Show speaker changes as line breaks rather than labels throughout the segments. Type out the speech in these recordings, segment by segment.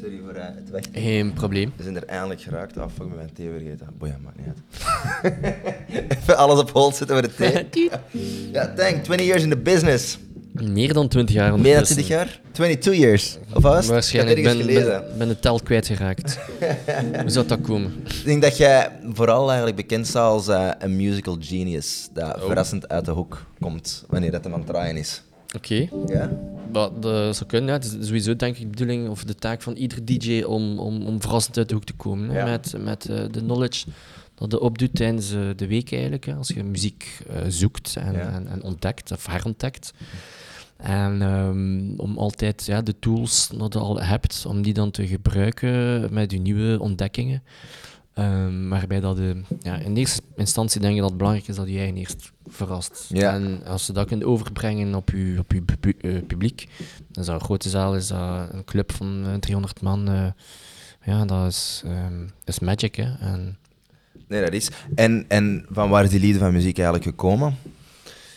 Sorry voor uh, het weg.
Geen probleem.
We zijn er eindelijk geraakt. Ik ben mijn thee vergeten. Boja, maakt niet uit. Even alles op hold zetten voor de thee. ja, thank. 20 years in the business.
Meer dan 20 jaar
Meer dan
ondertussen.
20 jaar? 22 years. Of was?
Waarschijnlijk
Ik
ben, ben, ben de tel kwijtgeraakt. Hoe zou dat komen?
Ik denk dat jij vooral eigenlijk bekend staat als eh, een musical genius. Dat
Oh.
verrassend uit de hoek komt wanneer dat hem aan het draaien is.
Oké.
Ja?
Dat zou kunnen, ja. Het is sowieso denk ik de bedoeling of de taak van iedere DJ om, om, om verrassend uit de hoek te komen.
Ja.
Met, met eh, de knowledge dat je opdoet tijdens eh, de week eigenlijk. hè. Als je muziek eh, zoekt en,
Ja.
en, en ontdekt of herontdekt. En ehm, om altijd ja, de tools dat je al hebt, om die dan te gebruiken met je nieuwe ontdekkingen. Ehm, waarbij dat de, ja, in eerste instantie denk ik dat het belangrijk is dat je eigen eerst verrast.
Ja.
En als je dat kunt overbrengen op je, op je pu- eh, publiek, dan is dat een grote zaal, is dat een club van eh, 300 man. eh, ja, dat is, ehm, is magic. Hè? En,
Nee, dat is. En, en van waar is die lieden van muziek eigenlijk gekomen?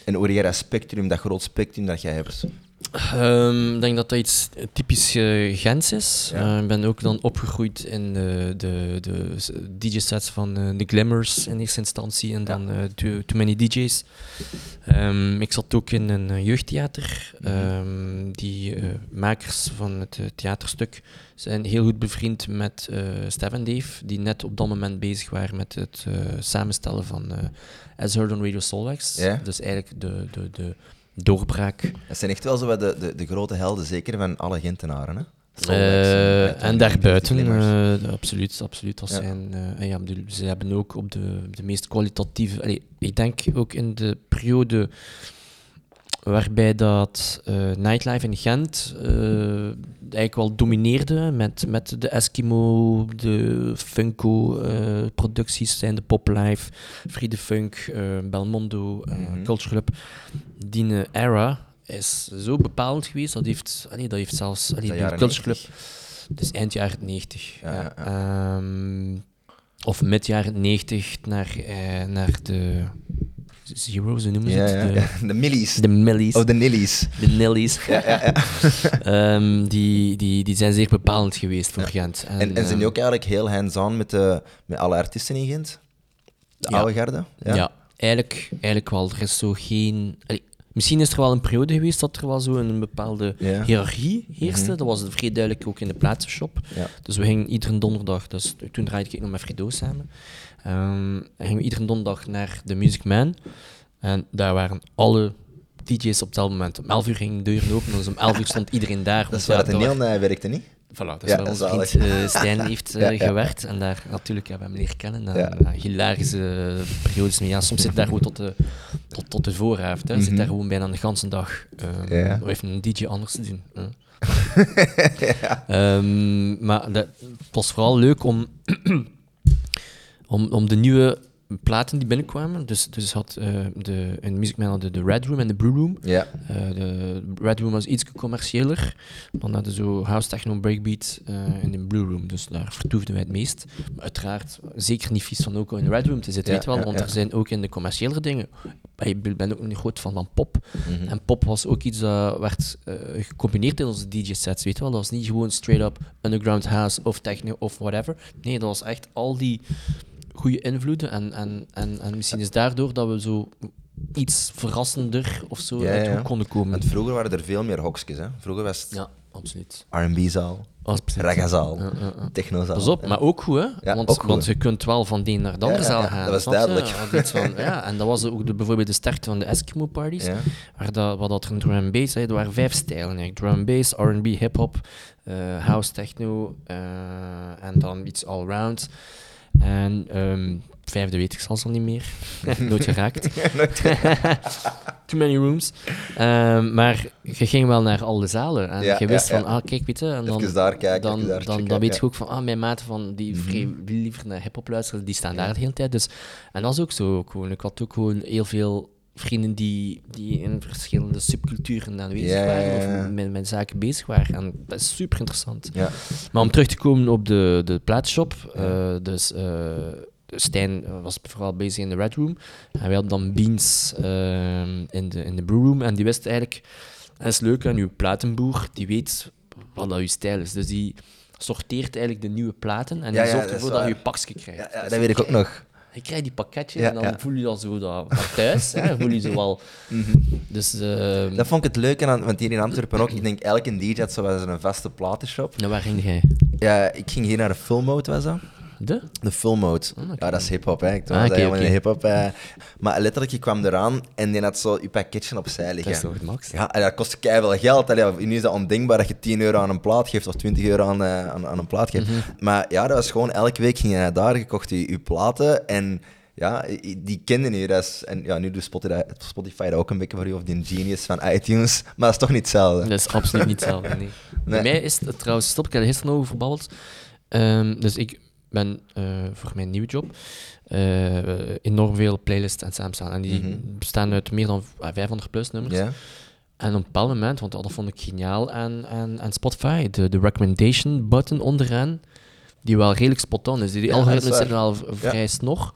En hoe jij dat spectrum, dat groot spectrum dat jij hebt?
Ehm, ik denk dat dat iets typisch eh, Gens is.
Ja.
Eh, ik ben ook dan opgegroeid in de, de, de s- DJ-sets van eh, The Glimmers in eerste instantie en dan eh, Too, Too Many DJ's. Ehm, ik zat ook in een eh, jeugdtheater.
Mhm.
Ehm, die eh, makers van het eh, theaterstuk zijn heel goed bevriend met eh Stef en Dave, die net op dat moment bezig waren met het eh, samenstellen van eh As Heard on Radio Solwax. Dus eigenlijk de, de, de doorbraak
Dat zijn echt wel zo de, de, de grote helden, zeker van alle Gentenaren. Hè?
Eh, en daarbuiten, eh, absoluut, absoluut. Dat
Ja.
zijn, en ja, bedoel, ze hebben ook op de, de meest kwalitatieve... ik denk ook in de periode waarbij dat eh, Nightlife in Gent eh, eigenlijk wel domineerde met, met de Eskimo, de Funko-producties, zijn de Poplife, Friede Funk, eh, Belmondo, eh
Mhm.
Culture Club. Die eh, era is zo bepalend geweest, dat heeft, allee, dat heeft zelfs... Allee, de Culture Club
90.
dus eind jaren 90.
Ja,
Ja,
ja,
Ehm, of mid jaren 90 naar, eh, naar de Zero's, hoe noemen ze
Ja,
het? De.
De millies.
de Millies,
Oh, de nillies.
de Nillies.
Ja, ja, ja.
Ehm, die, die, die zijn zeer bepalend geweest voor. Gent.
En, en zijn
ehm,
die ook eigenlijk heel hands-on met, de, met alle artiesten in Gent? De oude garde?
Ja, eigenlijk, eigenlijk wel. Er is zo geen... allee, misschien is er wel een periode geweest dat er wel zo een bepaalde
Ja.
hiërarchie heerste.
Mhm.
Dat was vrij duidelijk ook in de platenshop.
Ja.
Dus we gingen iedere donderdag, dus toen draaide ik nog met Frido samen, ehm, en gingen we iedere donderdag naar de Music Man. En daar waren alle DJ's op hetzelfde moment. Om 11 uur gingen de deuren open, dus om 11 uur stond iedereen daar.
Dat is waar
ja,
heel eh, werkte, niet?
Voilà, dat is
Ja,
waar onze vriend eh, Stijn heeft eh,
Ja, ja.
gewerkt. En daar natuurlijk hebben we hem leren kennen. En,
Ja.
ja, hilarische periodes mee. Ja, soms zit daar gewoon tot de, tot, tot de vooravond. Hè. Zit
Mhm.
daar gewoon bijna de ganse dag. ehm
Ja.
Of heeft een DJ anders te doen. hè. Ehm, maar dat, het was vooral leuk om, om, om de nieuwe platen die binnenkwamen. Dus, dus had eh, de, in Music Man hadden de Red Room en de Blue Room.
Ja.
Eh, de Red Room was iets commerciëler. Dan hadden zo house techno breakbeat eh, in de Blue Room. Dus daar vertoefden wij het meest. Maar uiteraard zeker niet vies van ook in de Red Room te zitten,
Ja,
weet wel.
ja,
want er zijn ook in de commerciëlere dingen... Ik ben ook een groot van pop.
Mhm.
En pop was ook iets dat werd gecombineerd in onze DJ-sets, weet wel. Dat was niet gewoon straight-up underground house of techno of whatever. Nee, dat was echt al die goede invloeden. En, en, en, en misschien is daardoor dat we zo iets verrassender of zo uit de
ja.
hoek konden komen.
Want vroeger waren er veel meer hokjes. Hè? Vroeger was het
Ja, absoluut.
R&B-zaal,
absoluut.
technozaal.
Pas op, maar ook goed, hè?
Ja,
want,
ook goed.
want je kunt wel van de een naar de andere
Ja, ja,
zaal
ja,
gaan.
dat was
snap je?
duidelijk.
Want iets van, ja, en dat was ook de, bijvoorbeeld de sterkte van de Eskimo-parties.
Ja.
Waar dat, wat dat er een drum and bass, hè, er waren vijf stijlen. eigenlijk. Drum and bass, R&B, hip-hop, eh, house, techno eh, en dan iets all-round. En ehm, vijfde weet ik zelfs al niet meer. Nooit geraakt. Too many rooms. Ehm, maar je ging wel naar alle zalen. En
Ja,
je wist
ja,
van, ah, kijk, weet je... En dan,
Even daar kijken,
dan,
daar
dan,
checken,
dan weet je ook van, ah, mijn maten van die
Mhm.
vrij liever naar hip-hop luisteren, die staan daar de hele tijd. Dus, en dat is ook zo. Gewoon. Ik had ook gewoon heel veel vrienden die, die in verschillende subculturen aanwezig
Ja,
waren
ja.
of met, met zaken bezig waren. En dat is super interessant. Maar om terug te komen op de, de plaatshop, eh, dus eh, Stijn was vooral bezig in de Red Room. En wij hadden dan Beans ehm, in, de, in de Brew Room. En die wist eigenlijk, dat is leuk aan uw platenboer, die weet wat dat uw stijl is. Dus die sorteert eigenlijk de nieuwe platen en die zorgt
dat
ervoor dat je je pakje krijgt. Dus
dat weet ik ook nog.
Je krijgt die pakketje
Ja,
en dan
ja.
voel je dat zo dat, dat thuis. hè, voel je zo wel. Dus eh,
Dat vond ik het leuke aan, want hier in Antwerpen ook, ik denk elke DJ had zo wel eens een vaste platenshop.
nou, waar ging jij?
Ja, ik ging hier naar de Mode, was dat?
De?
De Full Mode.
Oh, oké.
Ja, dat is hip-hop, hè. Ik
Ah,
helemaal in hip-hop. eh. Maar letterlijk, je kwam eraan en die had zo je pakketje opzij
Dat
liggen.
is toch het max?
Ja, en dat kost keihard geld. Allee, nu is dat ondenkbaar dat je 10 euro aan een plaat geeft of 20 euro aan, eh, aan, aan een plaat geeft.
Mhm.
Maar ja, dat was gewoon elke week ging je naar daar, je kocht je, je platen en ja, die kenden je. Dat is, en ja, nu doet Spotify, Spotify dat ook een beetje voor je, of die Genius van iTunes, maar dat is toch niet hetzelfde.
Dat is absoluut niet hetzelfde, nee. Bij mij is het trouwens, stop, ik heb er gisteren over verbabbeld. Ehm, dus ik ben eh, voor mijn nieuwe job eh, enorm veel playlists aan het staan. En die
Mhm.
bestaan uit meer dan ah, 500 plus nummers.
Ja?
En op een bepaald moment, want dat vond ik geniaal aan, aan, aan Spotify, de, de recommendation button onderaan, die wel redelijk spot on is. Die, die
Ja,
algoritmes zijn wel vrij snor.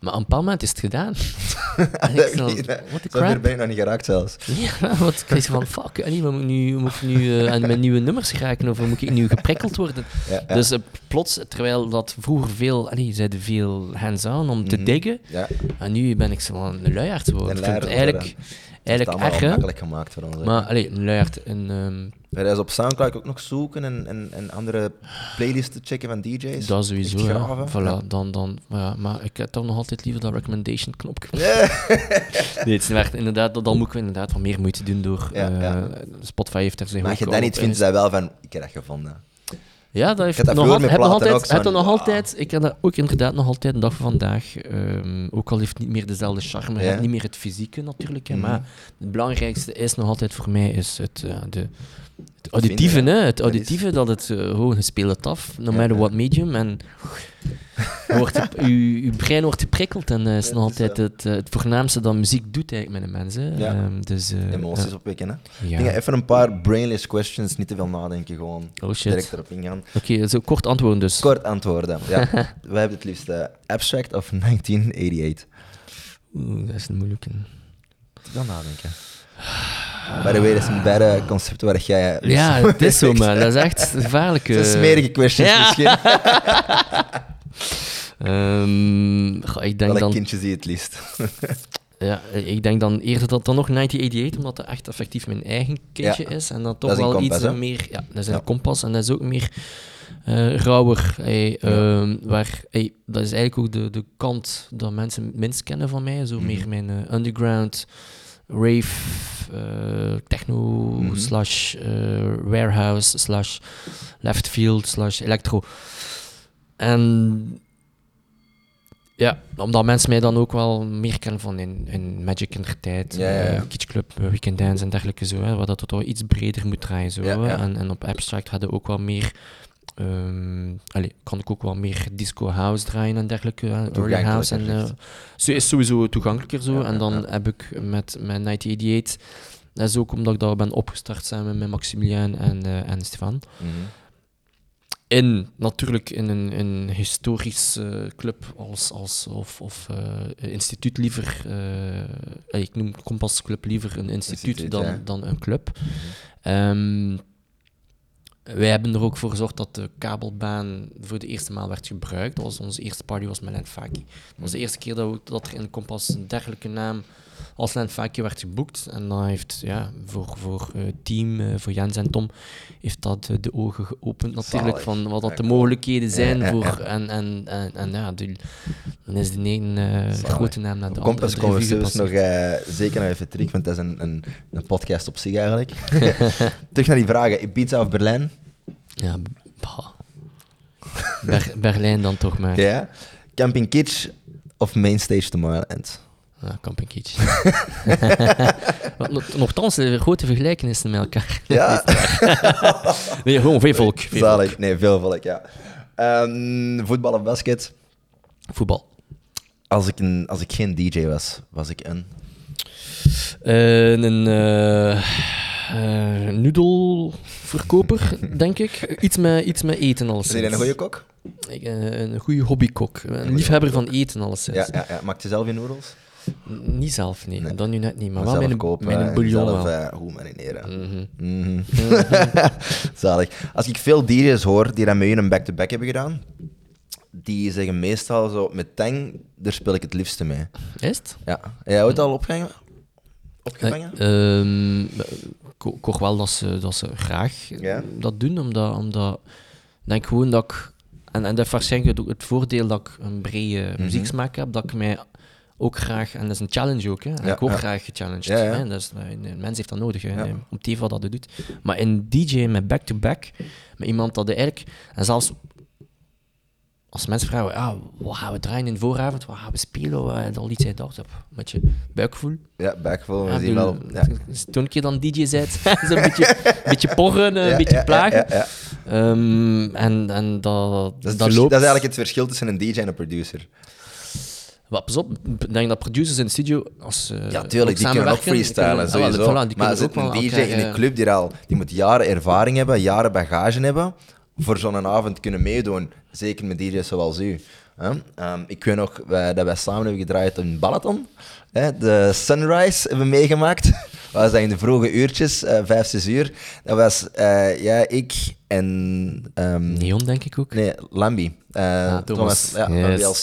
Maar een bepaald moment is het gedaan. en ik zo, what the
ben nog niet geraakt zelfs.
Ja, wat ik van, fuck, wat moet ik nu, moet ik nu eh, aan mijn nieuwe nummers geraken of moet ik nu geprikkeld worden?
Ja, ja.
Dus eh, plots, terwijl dat vroeger veel, allee, zeiden veel hands-on om te
Mhm.
diggen,
ja,
en nu ben ik zo van een luiaard geworden. Ik vind eigenlijk, eigenlijk
allemaal
erg, hè.
makkelijk gemaakt voor ons. hè.
Maar allee, een luiaard en... ehm,
Ga je eens op Soundcloud ook nog zoeken en, en, en andere playlisten checken van DJ's?
Dat sowieso,
Echt
ja.
graven?
Voilà,
Ja.
dan, dan, ja, maar ik heb toch nog altijd liever dat recommendation knopje.
Ja.
Nee, het is echt, inderdaad, dan moet ik inderdaad wat meer moeite doen door...
Ja,
eh,
ja.
Spotify heeft er zich
Maar als je dat niet vindt, is dat wel van, ik heb dat gevonden.
Ja, dat heeft
heb
nog, al, heb altijd, heb dat nog altijd. Ik heb dat ook inderdaad nog altijd de dag van vandaag. ehm, ook al heeft het niet meer dezelfde charme, hebt niet meer het fysieke natuurlijk.
Mhm.
Maar het belangrijkste is nog altijd voor mij is het, eh, de, het auditieve.
vinden,
hè, het
Dat is-
auditieve, dat het eh, gewoon het af, no matter what medium. En wordt gep- uw, uw brein wordt geprikkeld en eh, is nog
is
altijd
zo.
het, eh, het voornaamste dat muziek doet eigenlijk met een mens. Hè.
Ja.
Ehm, dus, eh,
Emoties opwekken, hè.
Ja.
Dingen, even een paar brainless questions, niet te veel nadenken, gewoon
Oh
direct erop ingaan.
Oké, zo kort antwoorden dus.
Kort antwoorden. Ja. Wij hebben het liefst eh, Abstract of 1988.
Oeh, dat is een moeilijke.
Te veel nadenken. By the way, dat is een beide concept waar jij...
Ja, het is zo, man. Dat is echt gevaarlijk.
Dat zijn
eh.
smerige
Ja.
misschien.
Ehm, goh, ik, denk
Welk
dan,
kindje zie je het liefst?
ja, ik denk dan eerder dat dan nog 1988, omdat dat echt effectief mijn eigen kindje is. En dan toch
Dat is een
wel
kompas,
iets
hè?
meer... Ja, dat is een
Ja.
kompas en dat is ook meer eh, rauwer. Hey, ehm, waar, hey, dat is eigenlijk ook de, de kant dat mensen het minst kennen van mij. Zo
Mhm.
meer mijn eh, underground, rave, eh, techno,
Mhm.
slash eh, warehouse, slash left field, slash electro. En ja, omdat mensen mij dan ook wel meer kennen van in, in Magic in der tijd,
Ja, ja, ja.
eh, Kitsch Club, Weekend Dance en dergelijke zo, hè, waar dat het wel iets breder moet draaien. Zo. En, en op Abstract hadden ook wel meer, allee, kan ik ook wel meer disco house draaien en dergelijke, early
Toegankelijker,
house. En, eh, zo is sowieso toegankelijker zo.
Ja,
en dan
ja.
heb ik met mijn 1988, dat is ook omdat ik daar ben opgestart samen met Maximilian en, eh, en Stefan.
Mhm.
In, natuurlijk in een, een historisch eh, club als, als, of, of eh, instituut liever. eh, ik noem Kompas Club liever een instituut,
Instituut,
dan, dan een club. Ehm, wij hebben er ook voor gezorgd dat de kabelbaan voor de eerste maal werd gebruikt. Dat was onze eerste party was met Lenfaki. Dat was de eerste keer dat, we, dat er in Kompas een dergelijke naam als Lenfaki werd geboekt. En dan heeft, ja, voor, voor het team, eh, voor Jens en Tom, heeft dat eh, de ogen geopend natuurlijk
Zalig.
van wat dat de mogelijkheden zijn
Ja, ja,
voor... En, en, en, en ja, dan is de ene eh,
Zalig.
grote naam naar de andere.
Compass komen we nog eh, zeker nog even terug, want dat is een, een, een podcast op zich eigenlijk. terug naar die vragen. Ibiza of Berlijn?
Ja, bah. Ber- Berlijn dan toch maar.
Ja. Camping Kitsch of Mainstage Tomorrowland?
Ja, Camping Kitsch. Nochtans, er zijn grote vergelijkenissen met elkaar.
Ja,
Nee, gewoon veel volk. Veel volk.
zalig. Nee, veel volk, ja. Ehm, voetbal of basket?
Voetbal.
Als ik, een, als ik geen DJ was, was ik een...
Eh, een eh eh, noedelverkoper, denk ik. Iets met, iets met eten
Is
alleszins.
jij een goede kok?
Ik, eh, een goede hobbykok. Een liefhebber van eten alleszins.
Ja, ja, ja. Maakt je zelf je noedels?
N- Niet zelf, nee.
Nee.
Dat nu net niet. Maar wel
kopen
een
en
bouillon
zelf,
wel.
eh, goed marineren.
Mhm.
Mhm. Zalig. Als ik veel DJ's hoor die dat met een back-to-back hebben gedaan, die zeggen meestal zo, met tang, daar speel ik het liefste mee.
Is het?
Ja. Heb jij ooit al opgehangen? Opgevangen?
Eh, ehm, ik ho- ik hoor wel dat ze, dat ze graag
Ja.
dat doen, omdat, omdat ik denk gewoon dat ik, en, en dat is waarschijnlijk ook het voordeel dat ik een brede
Mhm.
muzieksmaak heb, dat ik mij ook graag, en dat is een challenge ook, hè, en
Ja,
ik word
ja.
graag gechallenged.
Ja.
Hè, dat is, een een mens heeft dat nodig, hè, om te wat dat hij doet. Maar in DJ met back-to-back, met iemand dat hij eigenlijk, en zelfs als mensen vragen, ah, wat gaan we draaien in de vooravond, wat gaan we spelen, wat, al iets uit dat, een beetje buikgevoel.
Ja, backful. We
Ja,
zien wel. Ja.
dus Toen ik je dan DJ zet, zo'n beetje, beetje porren, een beetje plagen. Ehm, en, en dat, loopt.
dat is eigenlijk het verschil tussen een DJ en een producer.
Wat, pas op, ik denk dat producers in de studio, als ze
Ja, tuurlijk, die kunnen ook freestylen, sowieso.
ah, voilà, die
maar
kunnen
zit een DJ in een
eh,
club die, er al, die moet jaren ervaring hebben, jaren bagage hebben, voor zo'n avond kunnen meedoen. Zeker met DJ's zoals u. Ehm, ik weet nog wij- dat wij samen hebben gedraaid in Balaton. Hè? De Sunrise hebben we meegemaakt. Dat was dat in de vroege uurtjes, eh, vijf, zes uur. Dat was eh, ja, ik en... ehm,
Neon, denk ik ook.
Nee, Lambi.
Ah, Thomas.
ja, van
Yes.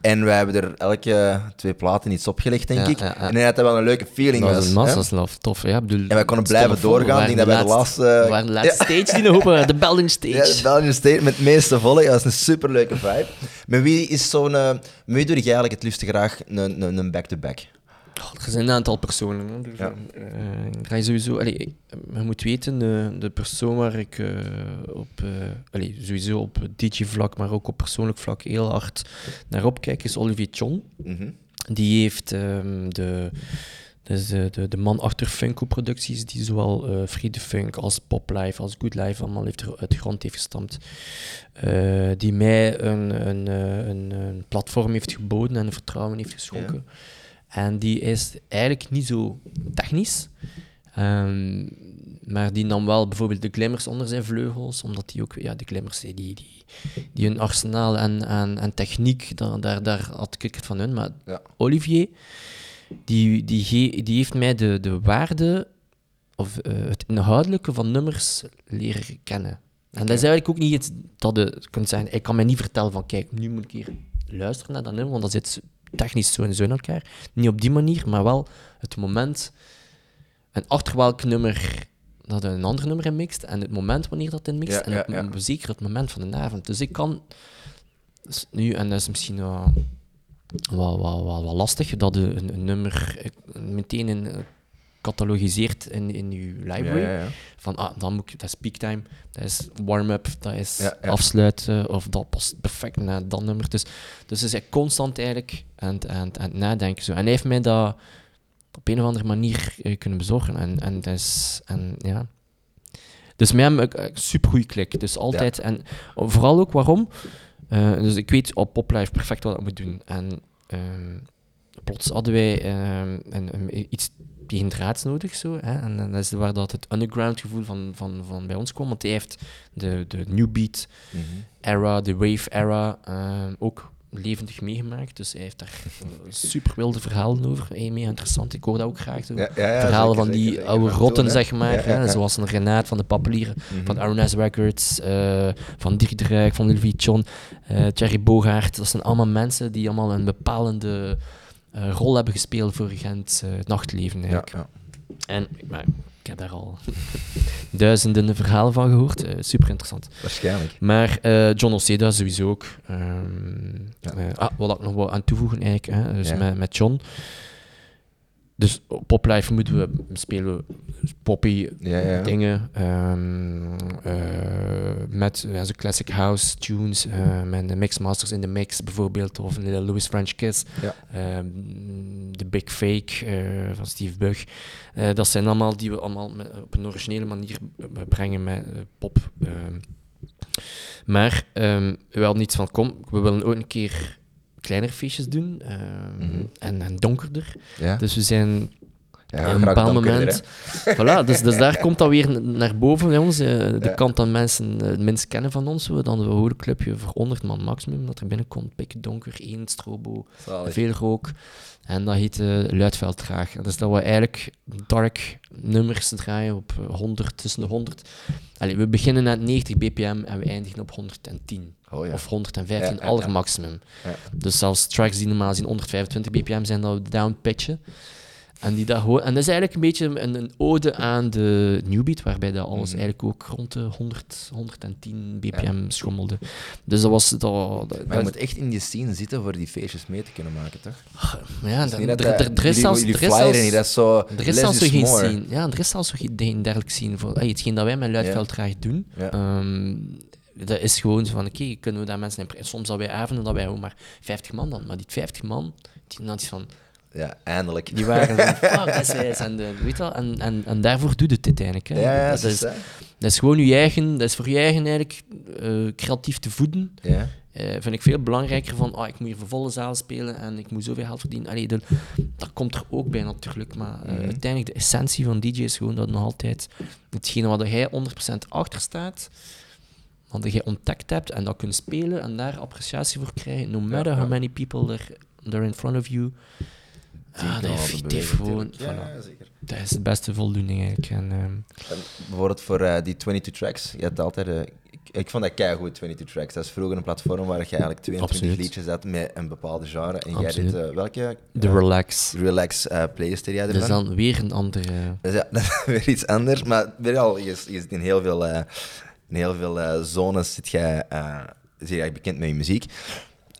En wij hebben er elke twee platen iets opgelegd, denk
Ja,
ik.
ja, ja.
En hij had dat wel een leuke feeling.
Dat
was,
een tof. Ja, bedoel,
En wij konden blijven doorgaan.
We
Ik denk dat wij de
waren
laatste...
We waren de laatste stage die nog open, de Belgian stage.
Ja, de Belgian State met het meeste volle. Ja, dat is een superleuke vibe. Met wie is zo'n... wie doe je eigenlijk het liefst graag een, een, een back-to-back?
Oh, er zijn een aantal personen. Hè. Dus,
Ja.
eh, ik ga je sowieso, allee, je moet weten, de, de persoon waar ik eh, op, eh, allee, sowieso op DJ-vlak, maar ook op persoonlijk vlak heel hard naar opkijk, is Olivier Chon.
Mhm.
Die heeft ehm, de, dus de, de, de man achter Funko-producties, die zowel eh Free the Funk als Pop Life als Good Life allemaal heeft uit de grond heeft gestampt. Eh, die mij een, een, eh, een, een platform heeft geboden en een vertrouwen heeft geschonken. En die is eigenlijk niet zo technisch. ehm, maar die nam wel bijvoorbeeld de glimmers onder zijn vleugels, omdat die ook, ja, de glimmers, die, die, die hun arsenaal en, en, en techniek, daar, daar, daar had ik het van hun. Maar
Ja.
Olivier, die, die, die heeft mij de, de waarde of eh, het inhoudelijke van nummers leren kennen. En dat is eigenlijk ook niet iets dat je kunt zeggen. Ik kan mij niet vertellen van, kijk, nu moet ik hier luisteren naar dat nummer, want dat zit technisch zo en zo in elkaar. Niet op die manier, maar wel het moment en achter welk nummer dat een ander nummer in mixt en het moment wanneer dat in mixt
Ja,
en het,
ja.
zeker het moment van de avond. Dus ik kan dus nu, en dat is misschien wel, wel, wel, wel, wel lastig, dat een, een nummer meteen in, catalogiseert in, in je library.
Ja, ja, ja.
Van, ah, dan moet ik, dat is peaktime, dat is warm-up, dat is afsluiten, of dat past perfect naar dat nummer. Dus, dus is hij constant eigenlijk aan, het- aan, het- aan het nadenken. Zo. En hij heeft mij dat op een of andere manier eh, kunnen bezorgen. En, en, is, en ja. Dus met hem een supergoeie klik. Dus altijd. En vooral ook waarom. Eh, dus ik weet op Poplife perfect wat ik moet doen. En ehm, plots hadden wij ehm, een, een- iets tegen draads nodig. Zo, hè? En, en dat is waar dat het underground gevoel van, van, van bij ons kwam. Want hij heeft de, de new beat
Mhm.
era, de wave era, ehm, ook levendig meegemaakt. Dus hij heeft daar eh, super wilde verhalen over. Hey, mega interessant. Ik hoor dat ook graag.
Ja, ja, ja,
verhalen
zeker,
van die
zeker,
oude rotten, zeg maar. Hè. Zoals een Renaat van de Pappelieren,
Mhm.
van RNS Records, eh, van Dirk de Rijk, van Olivier John, eh Thierry Bogaert. Dat zijn allemaal mensen die allemaal een bepalende eh, rol hebben gespeeld voor Gent eh, het nachtleven.
Ja,
Eigenlijk.
ja.
En maar, ik heb daar al duizenden verhalen van gehoord. Eh, super interessant.
Waarschijnlijk.
Maar John Oceda sowieso ook. Ehm,
Ja.
ah, wat ik nog wel aan toevoegen eigenlijk, hè, dus
Ja.
met, met John. Dus op Poplife moeten we spelen poppy
Ja, ja.
dingen ehm, eh, met zo classic house tunes, met de mixmasters in de mix bijvoorbeeld, of een Little Louis French Kiss,
Ja.
ehm, The Big Fake eh, van Steve Bug. Eh, dat zijn allemaal die we allemaal met- op een originele manier brengen met pop. ehm. maar ehm, we hadden iets van, kom, we willen ook een keer kleinere feestjes doen ehm,
Mhm.
en, en donkerder.
Ja.
Dus we zijn
Ja,
op een bepaald moment. Voilà, dus, dus daar komt dat weer naar boven bij ons. eh, de
Ja.
kant dat mensen eh, het minst kennen van ons. zo, Dan we horen clubje voor 100 man maximum dat er binnenkomt. Pikken donker, één strobo,
Zalig.
veel rook. En dat heet uh, Luidveld graag. Dus dat we eigenlijk dark nummers draaien op eh, 100, tussen de 100. Allee, we beginnen at 90 bpm en we eindigen op 110.
Oh, ja.
Of 115
Ja. Ja.
Dus zelfs tracks die normaal zien 125 bpm zijn, dat we downpitchen. En, die dat gewoon- en dat is eigenlijk een beetje een, een ode aan de newbeat, waarbij dat alles
Mhm.
eigenlijk ook rond de 100, 110 bpm schommelde. Dus dat was... Dat, dat,
Maar je
dat-
moet echt in die scene zitten voor die feestjes mee te kunnen maken, toch?
ja,
is
er, is zelfs... Er is zelfs
is
is
is
geen
more.
scene. Ja, er is zelfs geen, dergelijk scene voor. Hey, hetgeen dat wij met Luidveld graag doen,
Ja.
ehm, dat is gewoon zo van, oké, kunnen we daar mensen in... Soms dat wij avonden dat wij gewoon maar 50 man dan, maar die 50 man, die dan iets van...
Ja, eindelijk.
Die waren van, fuck, dat is wijs. En, de, weet wel, en, en, en daarvoor doet het dit eigenlijk. Hè.
Ja, ja,
dat, is, dat is gewoon je eigen, dat is voor je eigen eigenlijk eh, creatief te voeden.
Ja.
Eh, vind ik veel belangrijker van, oh, ik moet hier voor volle zaal spelen en ik moet zoveel geld verdienen. Allee, de- dat komt er ook bij natuurlijk, maar eh,
Mhm.
uiteindelijk de essentie van DJ is gewoon dat nog altijd hetgene wat jij 100% achter staat, wat jij ontdekt hebt en dat kunt spelen en daar appreciatie voor krijgen, no matter
ja.
how many people there, there in front of you. Ah, dat
wel
dat gewoon,
natuurlijk.
voilà.
Ja, zeker.
dat is de beste voldoening eigenlijk. En, ehm,
En bijvoorbeeld voor eh, die 22 tracks, je hebt altijd... eh, ik, ik vond dat keigoed, 22 tracks. Dat is vroeger een platform waar je eigenlijk 22
Absoluut.
liedjes had met een bepaalde genre. En jij deed, eh, welke?
de relax.
Relax eh playlist jij
Dat is
ervan?
dan weer een andere...
Dus ja, dat is weer iets anders. Maar weer al, je, je zit in heel veel, eh, in heel veel zones zit jij, eh, zit jij bekend met je muziek.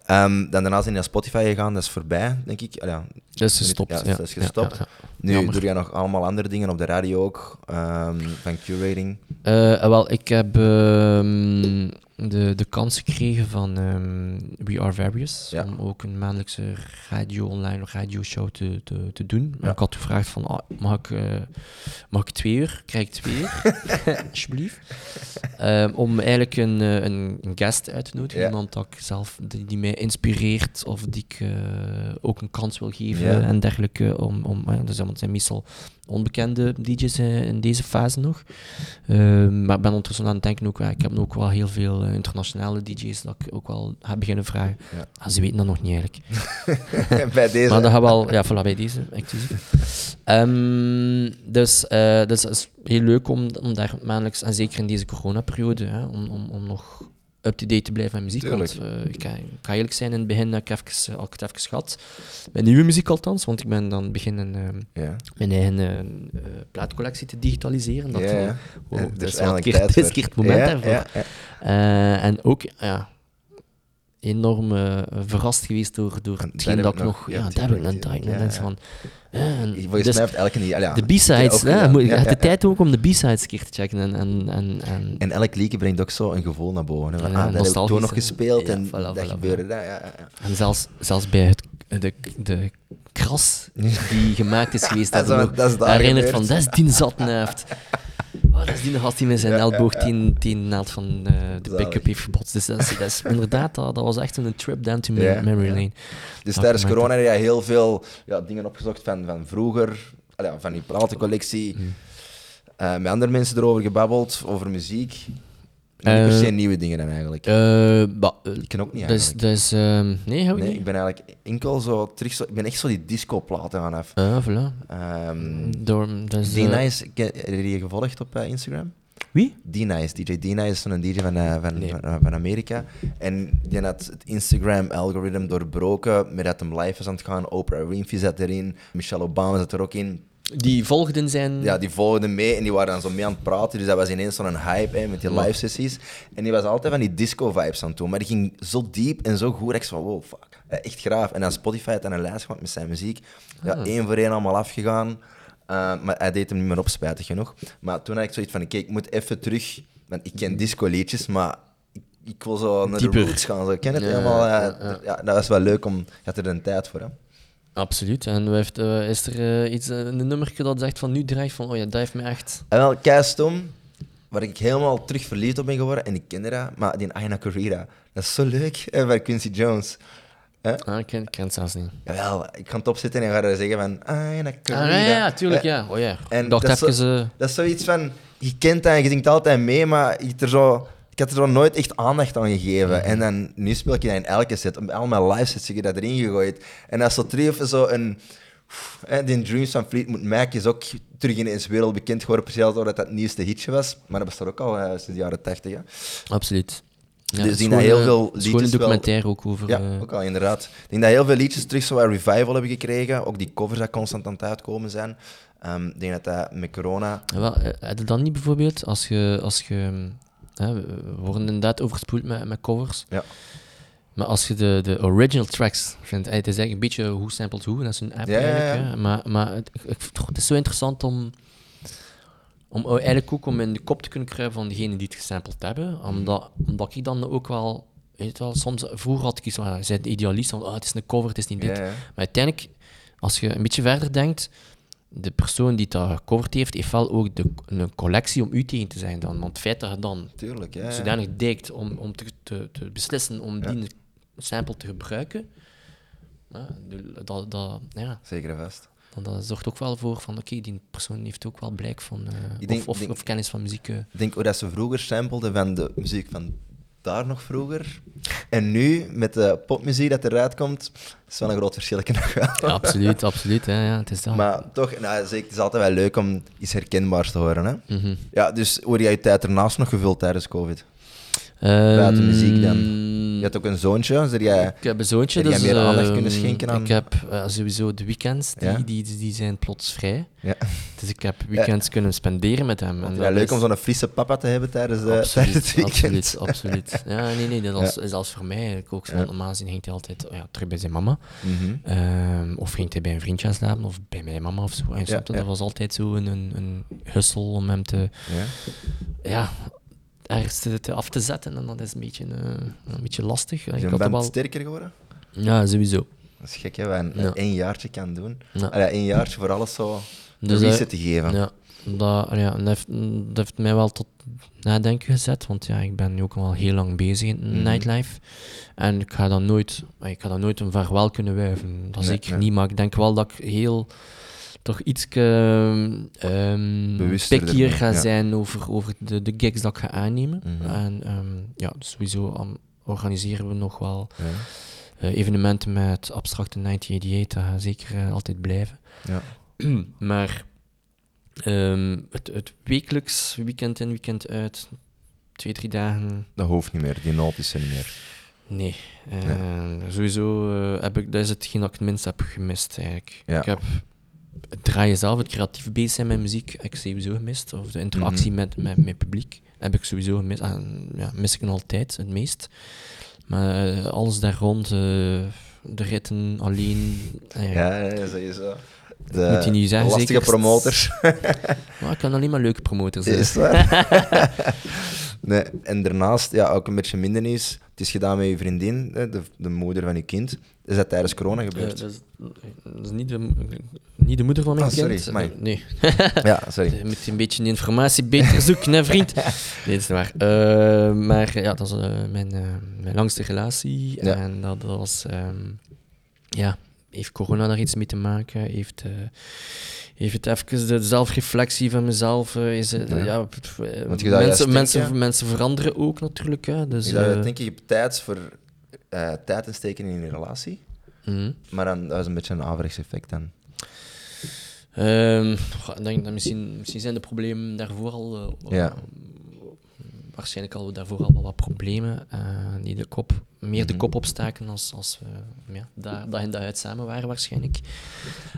Ehm, dan daarna zijn je naar Spotify gegaan, dat is voorbij, denk ik. Ja,
Dat is gestopt.
Ja, dat is
ja,
gestopt.
ja, ja.
nu
Jammer.
doe je nog allemaal andere dingen op de radio ook, ehm, van curating.
Eh, wel, ik heb ehm, de, de kans gekregen van ehm, We Are Various
Ja.
om ook een maandelijkse radio online radioshow te, te, te doen.
Ja.
Ik had gevraagd van, ah, mag, ik, eh, mag ik twee uur? Krijg ik twee uur? Alsjeblieft. Ehm, om eigenlijk een, eh, een, een guest uit te nodigen.
Ja.
Iemand dat ik zelf, die, die mij inspireert of die ik eh, ook een kans wil geven en dergelijke. Om, om, dus, zijn meestal onbekende DJ's eh, in deze fase nog. Ehm, maar ik ben ondertussen aan het denken ook, ik heb ook wel heel veel eh, internationale DJ's dat ik ook wel heb beginnen vragen.
Ja.
Ah, ze weten dat nog niet eigenlijk.
Bij deze.
Maar dat gaat wel, ja, voilà, bij deze. Ehm, dus, eh, dus het is heel leuk om, om daar maandelijks, en zeker in deze coronaperiode, hè, om, om, om nog up-to-date te blijven met muziek. Want eh, ik, ga, ik ga eerlijk zijn, in het begin heb ik even, had ik het even gehad. Met nieuwe muziek althans, want ik ben dan beginnen
Ja.
mijn eigen eh, eh, plaatcollectie te digitaliseren. Dat
Ja,
oh, dat is wel een keer, het moment daarvoor. Eh, en ook, ja, enorm eh, verrast geweest door, door
En
hetgeen dat ik nog... Ja,
ja,
daar heb ik een tijd. mensen
ja.
van... eh, en
Volgens
dus
mij heeft elke. Ja,
de B-sides, hè, je
Ja,
hebt de tijd ook om de B-sides keer te checken. En, en, en, en,
En elk liedje brengt ook zo een gevoel naar boven. Hè. Van, ah, dat heb ik toen nog gespeeld en
voilà,
dat
voilà,
gebeurde. dat, Ja,
en zelfs, zelfs bij het, de, de kras die gemaakt is geweest,
Dat
dat
dat
nog
daar
herinnerd
gebeurd.
van, dat is die zatneft. Oh, dat is die gast die met zijn elleboog tegen de naald van eh, de pick-up heeft gebotst. Dus dat is, dat is inderdaad, dat, dat was echt een trip down to memory lane.
Dus tijdens corona heb jij heel veel ja, dingen opgezocht van, van vroeger, van die platencollectie.
Mm.
Eh, met andere mensen erover gebabbeld, over muziek. Niet per
Eh,
se nieuwe dingen dan eigenlijk.
Eh, bah, eh,
ik ken ook niet
is,
eigenlijk.
is, ehm, nee, hou ik
Nee,
niet.
ik ben eigenlijk enkel zo terug. Zo, ik ben echt zo die disco-platen gaan af.
Ah, voilà.
Ehm
Door, is, eh,
D-Nice, ken- heb je die gevolgd op eh, Instagram?
Wie?
D-Nice, DJ D-Nice is zo'n DJ van, eh, van,
Nee.
van, van Amerika. En die had het Instagram-algoritme doorbroken met dat hem live was aan het gaan. Oprah Winfrey zat erin, Michelle Obama zat er ook in.
Die volgden zijn...
Ja, die volgden mee en die waren dan zo mee aan het praten. Dus dat was ineens zo'n hype hè, met die live sessies. En die was altijd van die disco-vibes aan het doen. Maar die ging zo diep en zo goed. dat Ik van, wow, fuck. Eh, Echt graaf. En dan Spotify had dan een lijst gemaakt met zijn muziek. Ja,
Ah.
één voor één allemaal afgegaan. Uh, maar hij deed hem niet meer op, spijtig genoeg. Maar toen had ik zoiets van, kijk, ik moet even terug... Want ik ken disco-liedjes, maar ik, wil zo naar
Dieper.
de roots gaan. Zo. Ik ken het
Ja,
helemaal. eh,
ja, ja.
ja, dat was wel leuk om... Je had er een tijd voor, hè.
Absoluut. En heeft, eh, is er eh, iets, eh, een nummertje dat zegt van nu draait van, oh ja, dat heeft me echt...
En wel, kei stom, waar ik helemaal terug verliefd op ben geworden, en ik dat, maar die Aina Corrida, dat is zo leuk, hè, bij Quincy Jones. Hè?
Ah, ik ken, ik ken het zelfs niet.
Jawel, ik kan het opzetten en ga er zeggen van... Ah, en
Ah, ja, tuurlijk, ja. Oh ja.
En dat is
even... eh,
Dat is zoiets van... Je kent dat en je zingt altijd mee, maar ik, er zo, ik had er zo nooit echt aandacht aan gegeven. En dan, nu speel ik dat in elke set. Op al mijn live sets heb je dat erin gegooid. En dat is zo terug even zo een... Hè, die Dreams van Fleetwood Mac is ook terug in eens wereldbekend geworden, precies doordat dat het nieuwste hitje was. Maar dat bestaat ook al eh, sinds de jaren tachtig.
Absoluut. Ja,
Dus ik denk dat heel veel liedjes
een
wel-
documentaire ook over...
Ja,
eh,
ook al inderdaad. Ik denk dat heel veel liedjes terug zo wat revival hebben gekregen. Ook die covers die constant aan het uitkomen zijn. Ehm, ik denk dat dat met corona...
Ja, wel, eh, heb je dat niet bijvoorbeeld, als je... Als je hm, hè, we worden inderdaad overspoeld met, met covers.
Ja.
Maar als je de, de original tracks vindt, het is eigenlijk een beetje hoe sampled hoe, dat is een app
Ja, ja,
eigenlijk.
ja.
Hè? Maar, maar het, het is zo interessant om, om eigenlijk ook om in de kop te kunnen kruipen van degene die het gesampled hebben. Omdat, omdat ik dan ook wel, weet wel, soms, vroeger had ik iets van, zei de idealist, van, ah, het is een cover, het is niet dit. Maar uiteindelijk, als je een beetje verder denkt, de persoon die dat gecoverd heeft, heeft wel ook de, een collectie om u tegen te zijn dan. Want het feit dat je dan
Tuurlijk, ja. ja.
zodanig dijkt om, om te, te, te beslissen om
Ja.
die sample te gebruiken, dat, dat, ja,
Zeker vast.
dan, dat zorgt ook wel voor van oké, die persoon heeft ook wel blijk van, eh,
denk-
of, of,
denk-
of kennis van muziek. eh.
Ik denk dat ze vroeger sampelden van de muziek van daar nog vroeger. En nu, met de popmuziek dat eruit komt, is wel een groot verschil.
Ja, absoluut, absoluut. Ja, ja, het is dat.
Maar toch, nou, zeker, het is altijd wel leuk om iets herkenbaars te horen. Hè?
Mhm.
Ja, dus hoe heb jij je tijd ernaast nog gevuld tijdens COVID? Buiten muziek dan? Je
Ehm,
had ook een zoontje, jij...
Ik heb een zoontje, dus
meer aandacht
ehm,
kunnen schenken aan-
Ik heb eh, sowieso de weekends, die,
Ja?
die, die zijn plots vrij.
Ja.
Dus ik heb weekends kunnen spenderen met hem. En
Ja, leuk
is-
om zo'n frisse papa te hebben tijdens, de, tijdens het weekend.
absoluut, absoluut. Ja, nee, nee, dat is, is als voor mij eigenlijk ook zo. Normaal gezien ging hij altijd ja, terug bij zijn mama.
Mhm.
Ehm, of ging hij bij een vriendje slapen, of bij mijn mama of zo. En. Dat was altijd zo een, een, een hustle om hem te,
Ja.
Ergens af te zetten. En dat is een beetje, eh, een beetje lastig. Ik
je
had
band
wel...
sterker geworden?
Ja, sowieso.
Dat is gek, hè? Wat een,
Ja.
jaartje kan doen.
Ja.
Allee, één jaartje voor alles zo een
Dus,
reset te geven.
Ja, dat, ja, dat, heeft, dat heeft mij wel tot nadenken gezet, want ja, ik ben nu ook al heel lang bezig in
Mhm.
nightlife. En ik ga dan nooit, ik ga dan nooit een vaarwel kunnen wuiven. Dat
Nee,
zeker
nee.
niet, maar ik denk wel dat ik heel toch iets um,
Bewuster
pickier
ermee,
ga
ja.
zijn over, over de, de gigs dat ik ga aannemen.
Mhm.
En ehm, ja, sowieso um, organiseren we nog wel
Ja.
eh, evenementen met abstracte 1988, dat gaat zeker eh, altijd blijven.
Ja.
maar ehm, het, het wekelijks, weekend in, weekend uit, twee, drie dagen,
Dat hoeft niet meer, die nood is er niet meer.
nee. Eh, Sowieso heb ik, dat is hetgeen dat ik het minst heb gemist eigenlijk.
Ja.
Ik heb het draaien zelf, het creatief bezig zijn met muziek, heb ik sowieso gemist. Of de interactie
Mhm.
met, met mijn publiek heb ik sowieso gemist. En, ja, mis ik nog altijd het meest. Maar eh, alles daar rond, eh, de ritten alleen. eh,
Ja, ja, zeg je zo. De
Moet je niet zeggen,
lastige
zeker?
promoters.
Maar ik kan alleen maar leuke promoters zijn.
Is waar? nee, en daarnaast, ja, ook een beetje minder nieuws. Het is gedaan met je vriendin, de, de moeder van je kind. Is dat tijdens corona
Eh,
gebeurd?
dat, is, dat is niet de, niet de moeder van mijn
Ah, sorry,
kind.
amai.
Eh, nee.
ja, sorry.
Je moet een beetje de informatie beter zoeken, hè, vriend. Nee, dat is waar. Eh, maar ja, dat was eh, mijn, mijn langste relatie.
Ja.
En dat, dat was... ehm, ja, heeft corona daar iets mee te maken? Heeft, eh, heeft het even de zelfreflectie van mezelf... eh, is, het-
Ja.
ja. pff, eh,
je
mensen, mensen,
denken-
mensen veranderen ook natuurlijk. Hè, dus, eh,
denk ik, je hebt tijd voor tijd te steken in je relatie.
mhm.
Maar dan, dat is een beetje een averechts effect dan.
Goh, ik denk dat misschien, misschien zijn de problemen daarvoor al.
Ja.
Waarschijnlijk al daarvoor al wel wat problemen eh, die de kop, meer de
Mhm.
kop opstaken als, als we ja, daar, dag in dag uit samen waren, waarschijnlijk.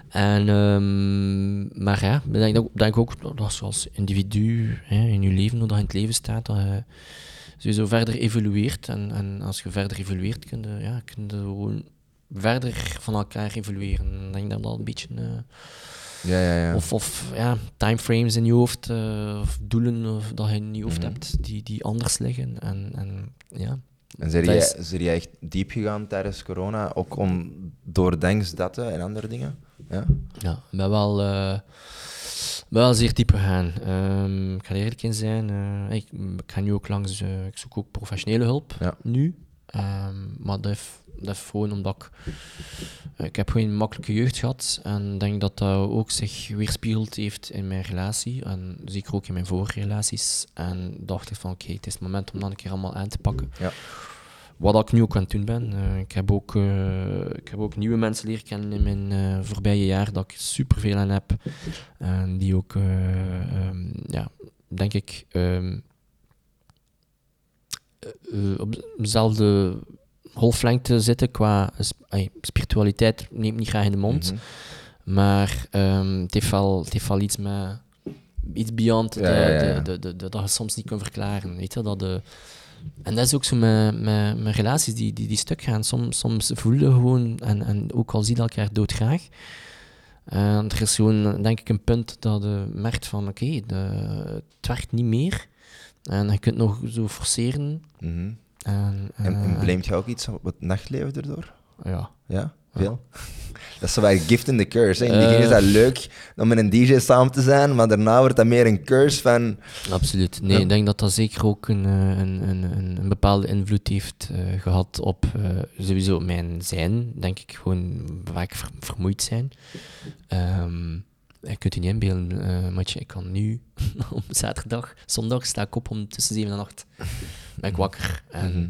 En, ehm, maar ja, ik denk, ook- denk ook dat als je als individu hè, in je leven, hoe dat in het leven staat, dat je sowieso verder evolueert. En, en als je verder evolueert, kun je, ja, kun je gewoon verder van elkaar evolueren. Ik denk dat dat een beetje. eh,
Ja, ja, ja.
of, of ja, timeframes in je hoofd, eh, of doelen of dat je in je hoofd
Mhm.
hebt die, die anders liggen. En, en ja,
En zijn jij,
is-
zijn jij echt diep gegaan tijdens corona? Ook om doordenks dat eh, en andere dingen? Ja?
ja ik ben wel, eh, ben wel zeer diep gegaan. Ehm, ik ga er eerlijk in zijn. ik, ik ga nu ook langs, ik zoek ook professionele hulp
Ja.
nu. Ehm, maar dat heeft dat is gewoon omdat ik... eh, Ik heb gewoon een makkelijke jeugd gehad. En denk dat dat ook zich weerspiegeld heeft in mijn relatie. En zeker ook in mijn vorige relaties. En dacht ik van, oké, het is het moment om dan een keer allemaal aan te pakken.
Ja.
Wat ik nu ook aan het doen ben. Eh, ik, heb ook, eh, ik heb ook nieuwe mensen leren kennen in mijn voorbije jaar, dat ik superveel aan heb. En die ook, eh, ehm, ja, denk ik, eh, op dezelfde golflengte zitten qua sp- ey, spiritualiteit. Neemt niet graag in de mond.
Mhm.
Maar ehm, het, heeft wel, het heeft wel iets met iets beyond de,
Ja, ja, ja, ja.
De, de, dat je soms niet kunt verklaren. Weet je, dat de, en dat is ook zo met, met, met relaties die, die, die stuk gaan. Soms, soms voel je gewoon, en, en ook al zie je elkaar doodgraag. En er is gewoon, denk ik, een punt dat je merkt van, oké, het werkt niet meer. En je kunt nog zo forceren.
Mhm.
En,
En, en
eh,
je ook iets op het nachtleven erdoor?
ja.
Ja, veel. Dat is zo bij gift in the curse. hè. In het begin is
Eh.
dat leuk om met een DJ samen te zijn, maar daarna wordt dat meer een curse van...
Absoluut. Nee,
Ja.
ik denk dat dat zeker ook een, eh, een, een, een, bepaalde invloed heeft eh, gehad op eh, sowieso mijn zijn. Denk ik gewoon vaak ver- vermoeid zijn. Ehm je kunt je niet inbeelden, eh Matje, ik kan nu op zaterdag, zondag sta ik op om tussen 7 en 8. Ben ik wakker. En
Mhm.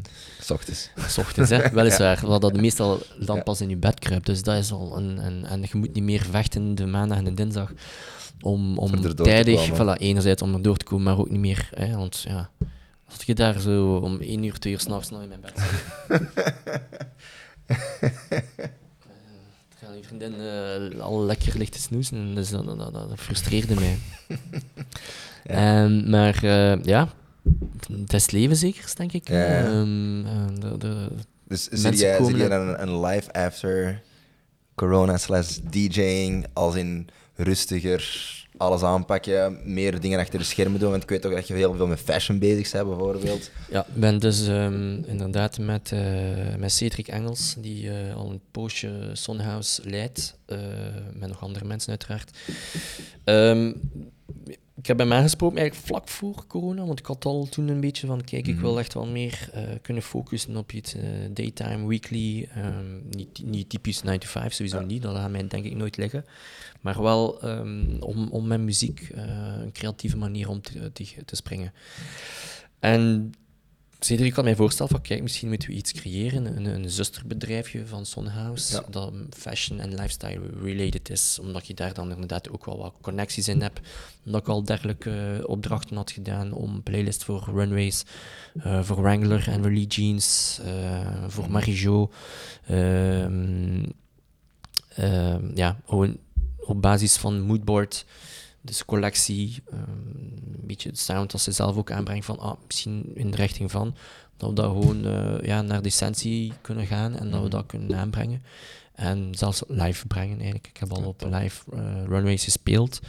Ochtends.
Ochtends, hè? weliswaar. Wat dat meestal dan pas in je bed kruipt. Dus dat is al een, een... En je moet niet meer vechten de maandag en de dinsdag om, om tijdig... Voilà, enerzijds om er door te komen, maar ook niet meer... Hè, want ja, als je daar zo om één uur, twee uur s'nachts nog in mijn bed zit... eh, Ga je vriendin eh, al lekker ligt te snoezen en dus dat, dat, dat, dat frustreerde mij. Ehm, maar eh, ja, het leven zeker, denk ik.
Ja.
Ehm, eh, de, de,
Dus zie jij, zie
komen
jij een, een live after corona slash DJing als in rustiger alles aanpakken, meer dingen achter de schermen doen? Want ik weet ook dat je heel veel met fashion bezig bent, bijvoorbeeld.
Ja, ik ben dus ehm, inderdaad met, eh, met Cedric Engels, die eh, al een poosje Sonhouse leidt, eh, met nog andere mensen uiteraard. Ehm, ik heb hem aangesproken eigenlijk vlak voor corona, want ik had al toen een beetje van, kijk, ik wil echt wel meer eh, kunnen focussen op iets eh, daytime, weekly, ehm, niet, niet typisch 9 to 5, sowieso niet, dat gaat mij denk ik nooit liggen. Maar wel ehm, om, om met muziek eh, een creatieve manier om te, te, te springen. En Cedric had mij voorstellen van, kijk, misschien moeten we iets creëren, een, een zusterbedrijfje van Sonhouse,
Ja.
dat fashion en lifestyle related is, omdat je daar dan inderdaad ook wel wat connecties in hebt. Omdat ik al dergelijke eh, opdrachten had gedaan om playlist voor runways, eh, voor Wrangler en Lee Jeans, eh, voor Marijo. ehm, ehm, ja, gewoon op basis van moodboard, dus collectie, ehm, beetje de sound als ze zelf ook aanbrengt van, ah, misschien in de richting van, dat we dat gewoon eh, ja, naar de essentie kunnen gaan en dat we dat kunnen aanbrengen. En zelfs live brengen eigenlijk. Ik heb al op live eh, runways gespeeld.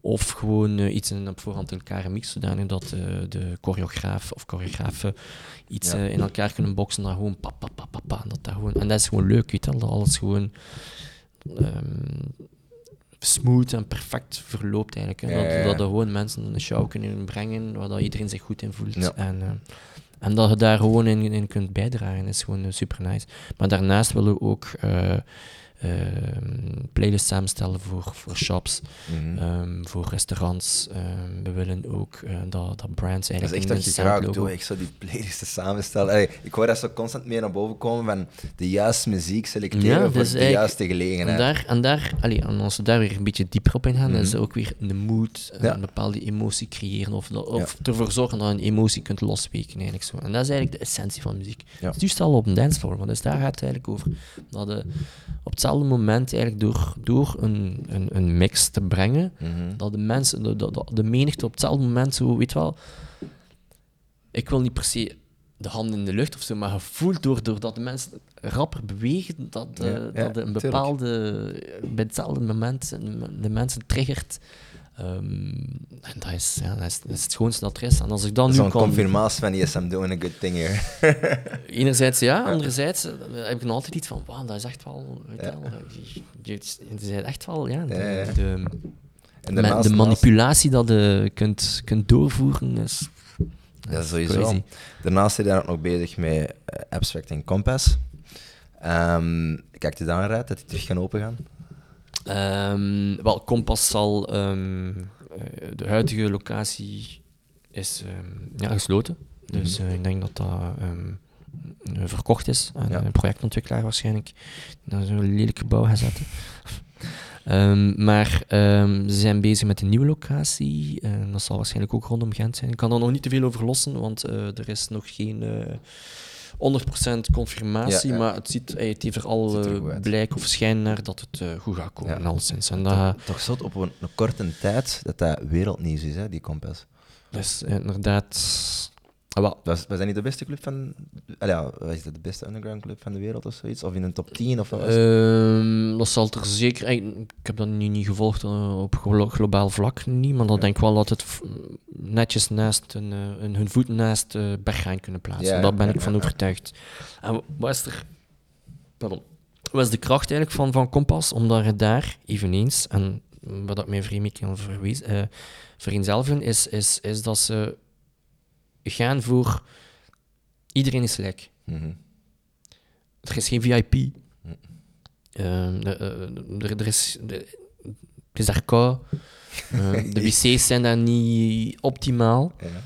Of gewoon eh, iets in, op voorhand in elkaar mixen, zodanig dat de choreograaf of choreografen iets
Ja.
in elkaar kunnen boksen. Dan gewoon pa, pa, pa, pa, pa, dat dat gewoon, en dat is gewoon leuk, weet je dat alles gewoon ehm, smooth en perfect verloopt eigenlijk. hè. Dat, dat er gewoon mensen een show kunnen brengen waar dat iedereen zich goed in voelt. En, eh, en dat je daar gewoon in, in kunt bijdragen, is gewoon eh, super nice. Maar daarnaast willen we ook eh playlists samenstellen voor, voor shops,
Mhm.
ehm, voor restaurants. Ehm, we willen ook eh, dat, dat brands
Dat is
eigenlijk
echt dat je graag doet, echt zo die playlisten samenstellen. Allee, ik hoor dat zo constant meer naar boven komen van de juiste muziek selecteren
Ja,
voor
is
de
eigenlijk-
juiste
En
gelegenheid.
daar, en daar allee, en als we daar weer een beetje dieper op ingaan,
Mhm.
is ook weer de mood, eh,
Ja.
een bepaalde emotie creëren of, dat- of ervoor zorgen dat je een emotie kunt losweken. Eigenlijk zo. En dat is eigenlijk de essentie van muziek. Het is juist al op een dancefloor, want dus daar gaat het eigenlijk over. Dat je op hetzelfde moment eigenlijk door, door een, een, een mix te brengen,
Mhm.
dat de mensen, de, de, de- menigte op hetzelfde moment zo, weet wel, ik wil niet per se de handen in de lucht of zo, maar gevoeld door, doordat de mensen rapper bewegen, dat, eh,
Ja, ja,
dat een
tuurlijk.
bepaalde, bij hetzelfde moment de mensen triggert. Ehm, en dat is, ja, dat, is, dat is het schoonste dat is. En als ik dan nu
Zo'n
kan...
confirmatie van yes, I'm doing a good thing here.
Enerzijds ja, anderzijds eh, heb ik nog altijd iets van, wauw, dat is echt wel... Weet je
Ja.
wel, je, je, je echt wel, ja, de,
Ja,
de,
En
de, manipulatie dat je kunt, kunt doorvoeren is...
Ja, sowieso.
crazy.
Daarnaast ben je dan ook nog bezig met eh, Abstract en Compass. Ehm kijkt u daar naar uit dat die terug gaan opengaan?
Ehm, wel, Kompas zal... ehm, eh, de huidige locatie is ehm, ja, gesloten. Dus
Mhm.
eh, ik denk dat dat verkocht is aan
Ja.
een projectontwikkelaar waarschijnlijk. Dat zo'n lelijk gebouw gaat zetten. Maar ze zijn bezig met een nieuwe locatie. En dat zal waarschijnlijk ook rondom Gent zijn. Ik kan er nog niet te veel over lossen, want eh, er is nog geen 100% confirmatie.
Ja, ja.
Maar het, ziet, eh, het heeft er al
Het er
eh, blijk of schijn naar dat het eh, goed gaat komen,
Ja.
alleszins. En dat,
Toch zot op een, een korte tijd dat dat wereldnieuws is, hè, die Compass.
dat is inderdaad... Ah, wel,
Was, was dat niet de beste club van... Ja, was dat de beste underground club van de wereld of zoiets? Of in een top 10 of wat?
Ehm, dat zal er zeker. Ik, heb dat nu niet gevolgd eh, op glo- globaal vlak niet, maar dat denk ik wel dat het netjes naast een, eh, een- hun voeten naast uh, Berghain kunnen plaatsen.
Ja,
Daar ben
ja,
ik van overtuigd. En wa- wat is er? Pardon. Wat is de kracht eigenlijk van, van Kompas? Omdat je daar eveneens, en wat ik mij vreemd kan verwees, eh vereenzelvigen, is, is, is dat ze gaan voor iedereen is gelijk.
Mhm.
Er is geen VIP.
Hm.
Ehm, eh, er, er is, de, het is daar koud. Eh, de wc's zijn daar niet optimaal.
Ja,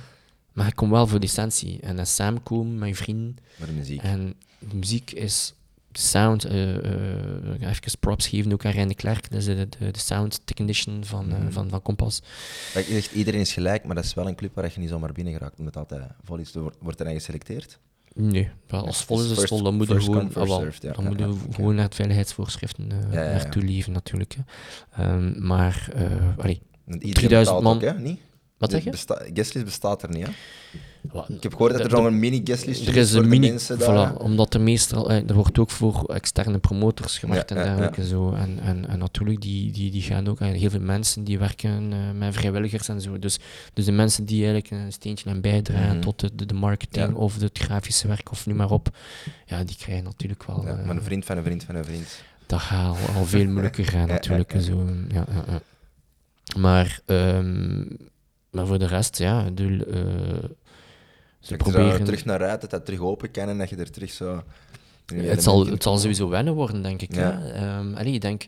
Maar ik kom wel voor licentie. En dat samenkomen met je vrienden.
de muziek.
En de muziek is... Sound... eh, eh, even props geven ook aan Rijn de Klerk. Dat is de, de, de sound technician van, eh,
Mhm.
van, van Kompas.
Je zegt, iedereen is gelijk, maar dat is wel een club waar je niet zomaar binnen geraakt. Omdat altijd vol is. Wordt, wordt er geselecteerd?
Nee, wel, als vol is, is het
First-
vol. Dan moet je gewoon,
come, first
wel,
served, ja.
dan
Ja,
moet
ja,
je
oké.
gewoon naar het veiligheidsvoorschriften eh
Ja, ja, ja.
naartoe leven, natuurlijk. Hè. Ehm, maar, eh allee,
Want iedereen
3000
betaalt
man.
ook, hè? Niet?
Wat zeg je?
Besta guestlist bestaat er niet, hè?
Wat-
Ik heb gehoord dat er
De-
nog een mini-guestlist
Er is
voor
een
de
mini,
daar.
voilà, omdat er meestal, eh, er wordt ook voor externe promotors
Ja,
en
ja,
dergelijke zo. En, en, en natuurlijk, die, die, die gaan ook, eh, heel veel mensen die werken eh, met vrijwilligers en zo. Dus, dus de mensen die eigenlijk een steentje aan bijdragen
Mhm.
tot de, de, de marketing of het grafische werk of nu maar op, ja, die krijgen natuurlijk wel...
Ja, maar een vriend van een vriend van een vriend.
dat gaat al, al veel moeilijker gaan natuurlijk. Zo, ja, ja, ja. Maar, ehm, maar voor de rest, ja, ik bedoel, eh, ze
zou
proberen...
terug naar uit, dat dat terug open kan en dat je er terug zo...
het, zal, het zal sowieso wennen worden, denk ik.
Ja.
Ja. Ehm, allee, ik denk...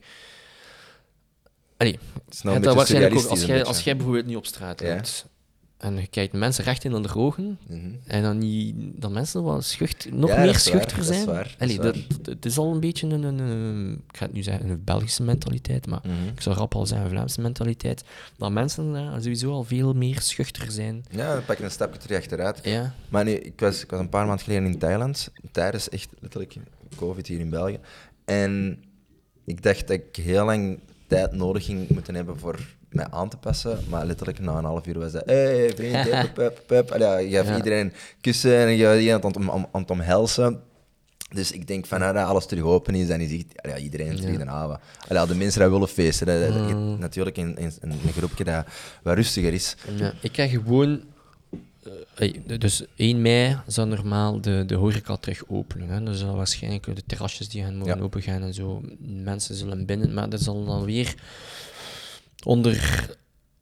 Allee,
Het is nou
dat waarschijnlijk ook, als jij, als jij bijvoorbeeld niet op straat loopt en je kijkt mensen recht in de ogen
Mhm.
en dan, niet, dan mensen wel schuchter, nog
Ja,
meer
is
schuchter
dat is
zijn.
waar,
Allee,
is
dat, dat- het is al een beetje een, een, een- ik ga het nu zeggen, een Belgische mentaliteit, maar
Mhm.
ik zou rap al zeggen, een Vlaamse mentaliteit, dat mensen daar sowieso al veel meer schuchter zijn.
Ja, dan pak je een stapje terug achteruit.
Ja,
Maar nee, ik was, ik was een paar maanden geleden in Thailand, tijdens echt letterlijk COVID hier in België. En ik dacht dat ik heel lang tijd nodig ging moeten hebben voor mij aan te passen. Maar letterlijk na een half uur was dat, hey, vriend, hey, pup, ja, je gaf
Ja.
iedereen kussen en je gaf iedereen aan aan het omhelzen. Dus ik denk van, nou, dat alles terug open is, dan is echt, ja, iedereen terug
Ja.
de haven. Allee, ja, de mensen die willen feesten, dat, dat- dat-
Mm.
natuurlijk in, in, in een groepje dat wat rustiger is.
Ja, ik krijg gewoon. eh, dus 1 mei zou normaal de, de horeca terug openen. Hè. Dus zal waarschijnlijk de terrasjes die gaan mogen open gaan en zo. Mensen zullen binnen, maar dat zal dan weer onder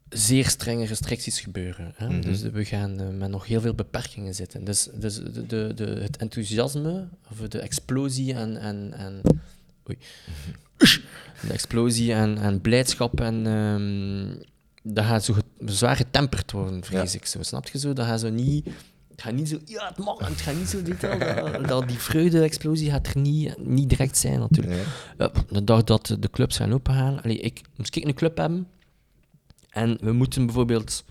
zeer strenge restricties gebeuren. Hè.
Mhm.
Dus we gaan eh, met nog heel veel beperkingen zitten. Dus, dus de, de, de, het enthousiasme, of de explosie en. en, en oei. De explosie en, en blijdschap en. ehm, dat gaat zo zwaar getemperd worden, vrees ik zo. Snap je zo? Dat gaat zo niet... Het gaat niet zo... Ja, het mag, het gaat niet zo... Dit, al, dat, dat, die vreugde-explosie gaat er niet, niet direct zijn, natuurlijk.
Ja,
de dag dat de clubs gaan opengaan... Allee, ik, moest ik een club hebben en we moeten bijvoorbeeld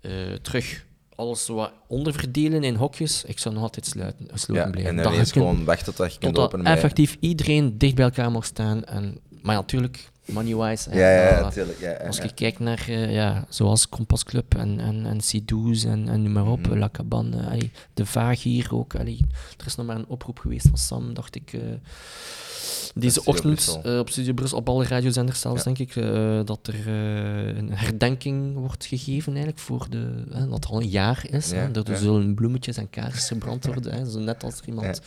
eh, terug alles wat onderverdelen in hokjes, ik zou nog altijd sluiten, gesloten
Ja,
blijven.
en
Dat
dan
kunt-
gewoon wachten tot je kunt openen
effectief iedereen dicht bij elkaar mag staan. En, maar natuurlijk, money-wise.
Ja, ja,
eh,
natuurlijk. Ja, ja,
als je kijkt naar, eh, ja, zoals Kompas Club en, en, en C12's en, en noem maar op,
Mhm.
La Cabane, allee, de Vaag hier ook. allee, er is nog maar een oproep geweest van Sam, dacht ik, eh, deze ochtend eh, op Studio Brussel, op alle radiozenders zelfs, denk ik, eh, dat er eh, een herdenking wordt gegeven eigenlijk voor de, dat al een jaar is. Dat er zullen bloemetjes en kaarsjes gebrand worden, hè, zo net als er iemand...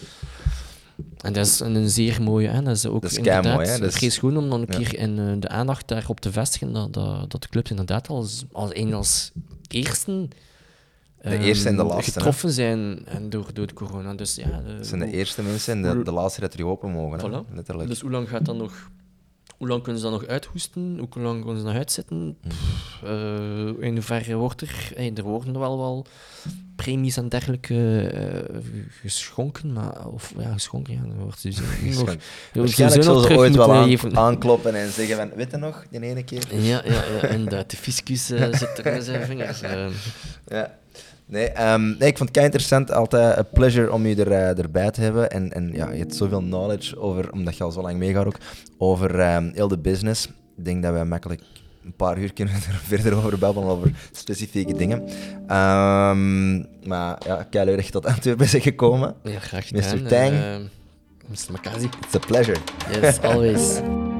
En dat is een, zeer mooie, hè. dat is ook
Dat is
inderdaad
keimooi, hè. Dat is-
vrees goed om dan een
Ja.
keer in eh, de aandacht daarop te vestigen dat, dat, dat de clubs inderdaad als, als een als eerste
De eerste en de
ehm,
laatste, hè?
getroffen zijn en door, door de corona. Dus ja, de-
Dat zijn de eerste mensen en de, laatste dat terug open mogen. hè. Letterlijk.
Dus hoe lang gaat dat nog? Hoe lang kunnen ze dat nog uithoesten? Hoe lang kunnen ze nog uitzitten? Pff, eh, in hoeverre wordt er... eh, er worden wel wel premies en dergelijke eh, geschonken, maar... Of ja, geschonken, ja, wordt ze nog...
Waarschijnlijk zullen ze ooit wel aan- aankloppen en zeggen van, weet je nog, die ene keer?
Ja, ja, ja, inderdaad. De fiscus eh, zit er in zijn vingers.
Ja. Nee, ehm, nee, ik vond het kei interessant. Altijd een pleasure om je er, eh, erbij te hebben. En, en ja, je hebt zoveel knowledge over, omdat je al zo lang meegaat ook, over ehm, heel de business. Ik denk dat wij makkelijk een paar uur kunnen er verder over babbelen, over specifieke dingen. Ehm, maar ja, kei je tot Antwerpen bent gekomen.
Ja, graag
Mr.
gedaan.
Tang.
eh, Mr. Makazi.
It's a pleasure.
Yes, always.